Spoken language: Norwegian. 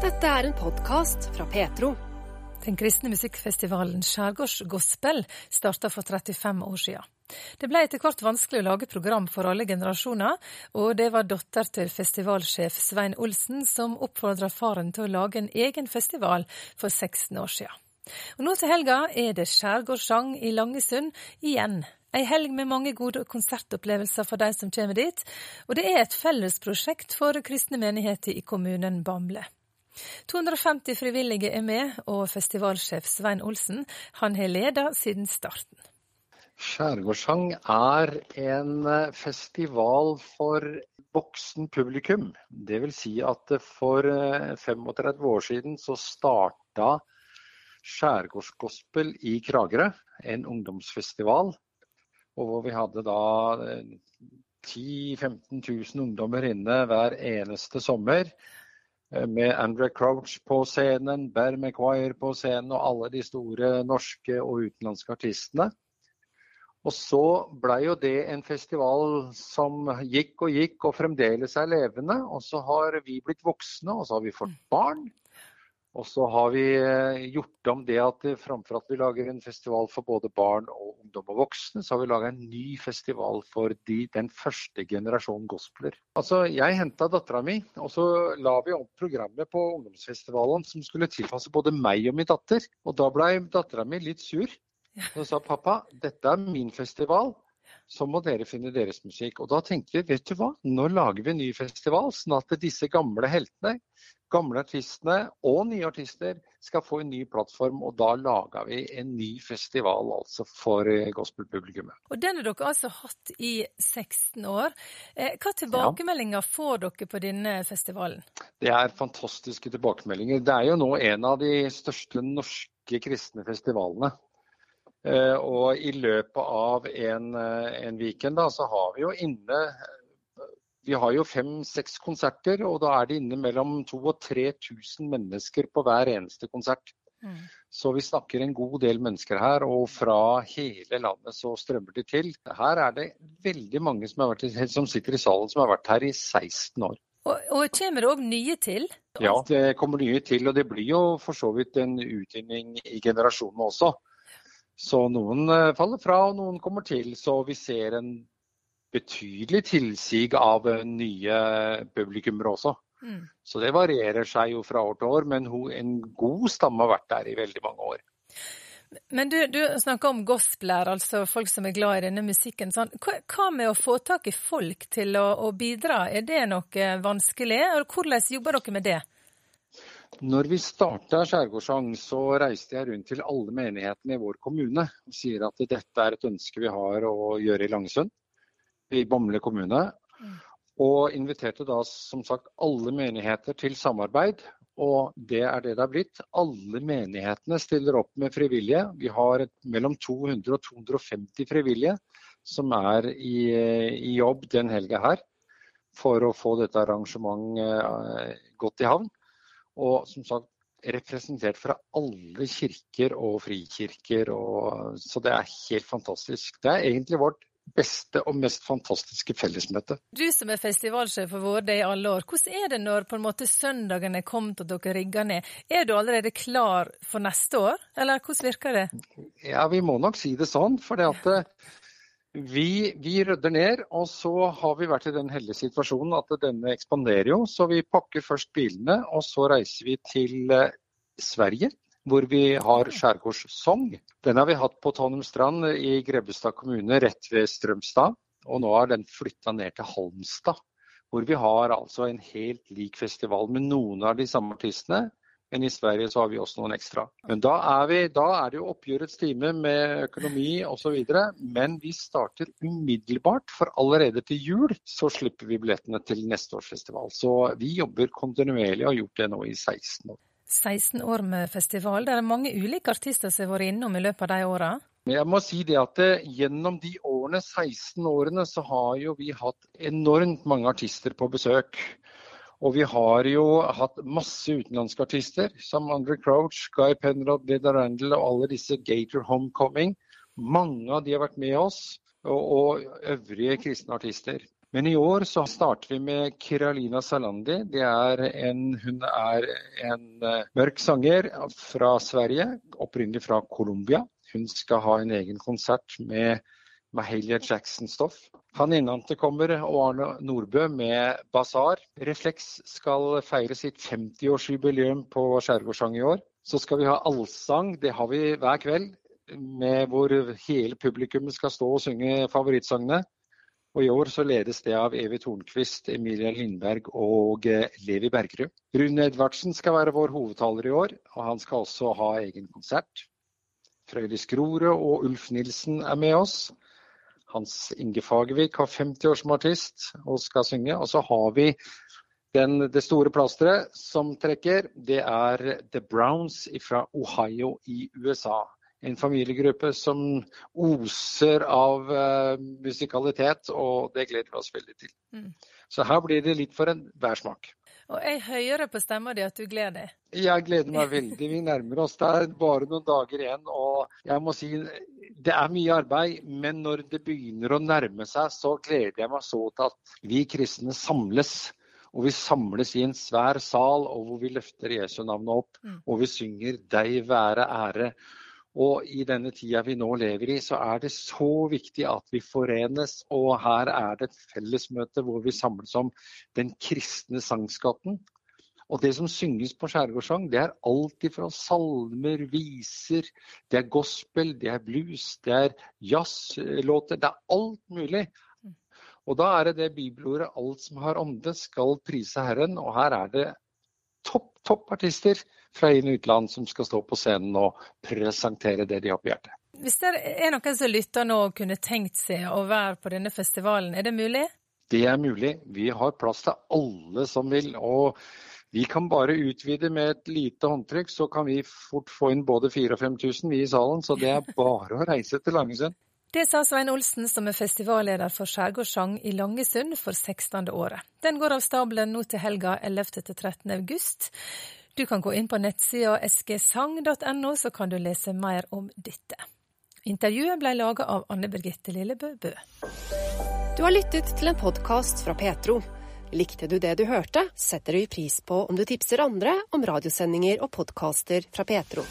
Dette er en podkast fra Petro. Den kristne musikkfestivalen Skjærgårds Gospel starta for 35 år siden. Det ble etter hvert vanskelig å lage program for alle generasjoner, og det var datter til festivalsjef Svein Olsen som oppfordra faren til å lage en egen festival for 16 år siden. Og nå til helga er det skjærgårdssang i Langesund igjen. Ei helg med mange gode konsertopplevelser for de som kommer dit, og det er et fellesprosjekt for kristne menigheter i kommunen Bamble. 250 frivillige er med, og festivalsjef Svein Olsen han har ledet siden starten. Skjærgårdssang er en eh, festival for voksen publikum. Vil si at for 35 eh, år siden så starta Skjærgårdsgospel i Kragerø, en ungdomsfestival. Og hvor vi hadde da 10 000-15 000 ungdommer inne hver eneste sommer. Eh, med Andre Crouch på scenen, Bear McQuire på scenen og alle de store norske og utenlandske artistene. Og så blei jo det en festival som gikk og gikk og fremdeles er levende. Og så har vi blitt voksne, og så har vi fått barn. Og så har vi eh, gjort om det at framfor at vi lager en festival for både barn og ungdom og voksne, så har vi laga en ny festival for de, den første generasjonen gospeler. Altså, Jeg henta dattera mi, og så la vi opp programmet på ungdomsfestivalen som skulle tilpasse både meg og min datter. Og da blei dattera mi litt sur. Hun sa pappa, dette er min festival så må dere finne deres musikk. Og da tenkte vi, vet du hva, nå lager vi en ny festival, sånn at disse gamle heltene, gamle artistene og nye artister skal få en ny plattform. Og da laga vi en ny festival altså for eh, gospelpublikummet. Og den har dere altså hatt i 16 år. Eh, hva tilbakemeldinger ja. får dere på denne festivalen? Det er fantastiske tilbakemeldinger. Det er jo nå en av de største norske kristne festivalene. Eh, og i løpet av en, eh, en weekend da, så har vi jo inne vi har jo fem-seks konserter, og da er det inne mellom 2000 og 3000 mennesker på hver eneste konsert. Mm. Så vi snakker en god del mennesker her, og fra hele landet så strømmer de til. Her er det veldig mange som, vært, som sitter i salen som har vært her i 16 år. Og, og kommer det òg nye til? Ja, det kommer nye til. Og det blir jo for så vidt en utvinning i generasjonene også. Så noen eh, faller fra, og noen kommer til. Så vi ser en betydelig tilsig av eh, nye publikummere også. Mm. Så det varierer seg jo fra år til år, men en god stamme har vært der i veldig mange år. Men du, du snakker om gospeler, altså folk som er glad i denne musikken. Sånn. Hva med å få tak i folk til å, å bidra, er det noe vanskelig? Hvordan jobber dere med det? Når vi starta Skjærgårdssang, så reiste jeg rundt til alle menighetene i vår kommune og sier at dette er et ønske vi har å gjøre i Langesund, i Bamble kommune. Mm. Og inviterte da som sagt alle menigheter til samarbeid. Og det er det det har blitt. Alle menighetene stiller opp med frivillige. Vi har mellom 200 og 250 frivillige som er i, i jobb den helga her for å få dette arrangementet eh, godt i havn. Og som sagt representert fra alle kirker og frikirker. Og, så det er helt fantastisk. Det er egentlig vårt beste og mest fantastiske fellesmøte. Du som er festivalsjef for Vårde i alle år, hvordan er det når på en måte søndagen er kommet og dere rigger ned? Er du allerede klar for neste år, eller hvordan virker det? Ja, vi må nok si det sånn. For det at vi, vi, rydder ned, og så har vi vært i den heldige situasjonen at denne ekspanderer jo. Så vi pakker først bilene, og så reiser vi til eh, Sverige. Hvor vi har skjærgårdssong. Den har vi hatt på Tanumstrand i Grebbestad kommune, rett ved Strømstad. Og nå har den flytta ned til Halmstad. Hvor vi har altså en helt lik festival med noen av de samme artistene, men i Sverige så har vi også noen ekstra. Men da er, vi, da er det jo oppgjørets time med økonomi osv. Men vi starter umiddelbart, for allerede til jul så slipper vi billettene til neste års festival. Så vi jobber kontinuerlig og har gjort det nå i 16 år. 16 år med festival. Det er mange ulike artister som har vært innom i løpet av de åra? Jeg må si det at eh, Gjennom de årene, 16 årene så har jo vi hatt enormt mange artister på besøk. Og vi har jo hatt masse utenlandske artister, som Andre Crouch, Guy Penrod, Leda Randall og alle disse Gator Homecoming. Mange av de har vært med oss, og, og øvrige kristne artister. Men i år så starter vi med Kiralina Salandi. Er en, hun er en uh, mørk sanger fra Sverige, opprinnelig fra Colombia. Hun skal ha en egen konsert med Mahalia Jackson-stoff. Han innantekommer og Arne Nordbø med Basar. Refleks skal feire sitt 50-årsjubileum på Skjærgårdssang i år. Så skal vi ha allsang, det har vi hver kveld. Hvor hele publikummet skal stå og synge favorittsangene. Og I år så ledes det av Evy Tornquist, Emilia Lindberg og eh, Levi Bergerud. Rune Edvardsen skal være vår hovedtaler i år, og han skal også ha egen konsert. Frøydis Grorud og Ulf Nilsen er med oss. Hans Inge Fagervik har 50 år som artist og skal synge. Og så har vi den, det store plasteret som trekker. Det er The Browns fra Ohio i USA en familiegruppe som oser av uh, musikalitet, og det gleder vi oss veldig til. Mm. Så her blir det litt for en værsmak. Og jeg hører på stemma di at du gleder deg? Jeg gleder meg veldig. Vi nærmer oss. Det er bare noen dager igjen. Og jeg må si det er mye arbeid, men når det begynner å nærme seg, så gleder jeg meg så til at vi kristne samles. Og vi samles i en svær sal, og hvor vi løfter Jesu navnet opp. Mm. Og vi synger 'Deg være ære'. Og i denne tida vi nå lever i, så er det så viktig at vi forenes. Og her er det et fellesmøte hvor vi samles om den kristne sangskatten. Og det som synges på skjærgårdssang, det er alt ifra salmer, viser, det er gospel, det er blues, det er jazzlåter. Det er alt mulig. Og da er det det bibelordet 'alt som har ånde, skal prise Herren'. Og her er det topp, topp artister fra inn- og utland som skal stå på scenen og presentere det de har på hjertet. Hvis det er noen som lytter nå og kunne tenkt seg å være på denne festivalen, er det mulig? Det er mulig. Vi har plass til alle som vil. og vi kan bare utvide med et lite håndtrykk, så kan vi fort få inn både 4000 og 5000 vi i salen. Så det er bare å reise til Langesund. Det sa Svein Olsen, som er festivalleder for Skjærgårdssang i Langesund for 16. året. Den går av stabelen nå til helga 11. til 13. august. Du kan gå inn på nettsida skesang.no, så kan du lese mer om dette. Intervjuet ble laga av Anne Birgitte Lillebø Bø. Du har lyttet til en podkast fra Petro. Likte du det du hørte, setter vi pris på om du tipser andre om radiosendinger og podkaster fra Petro.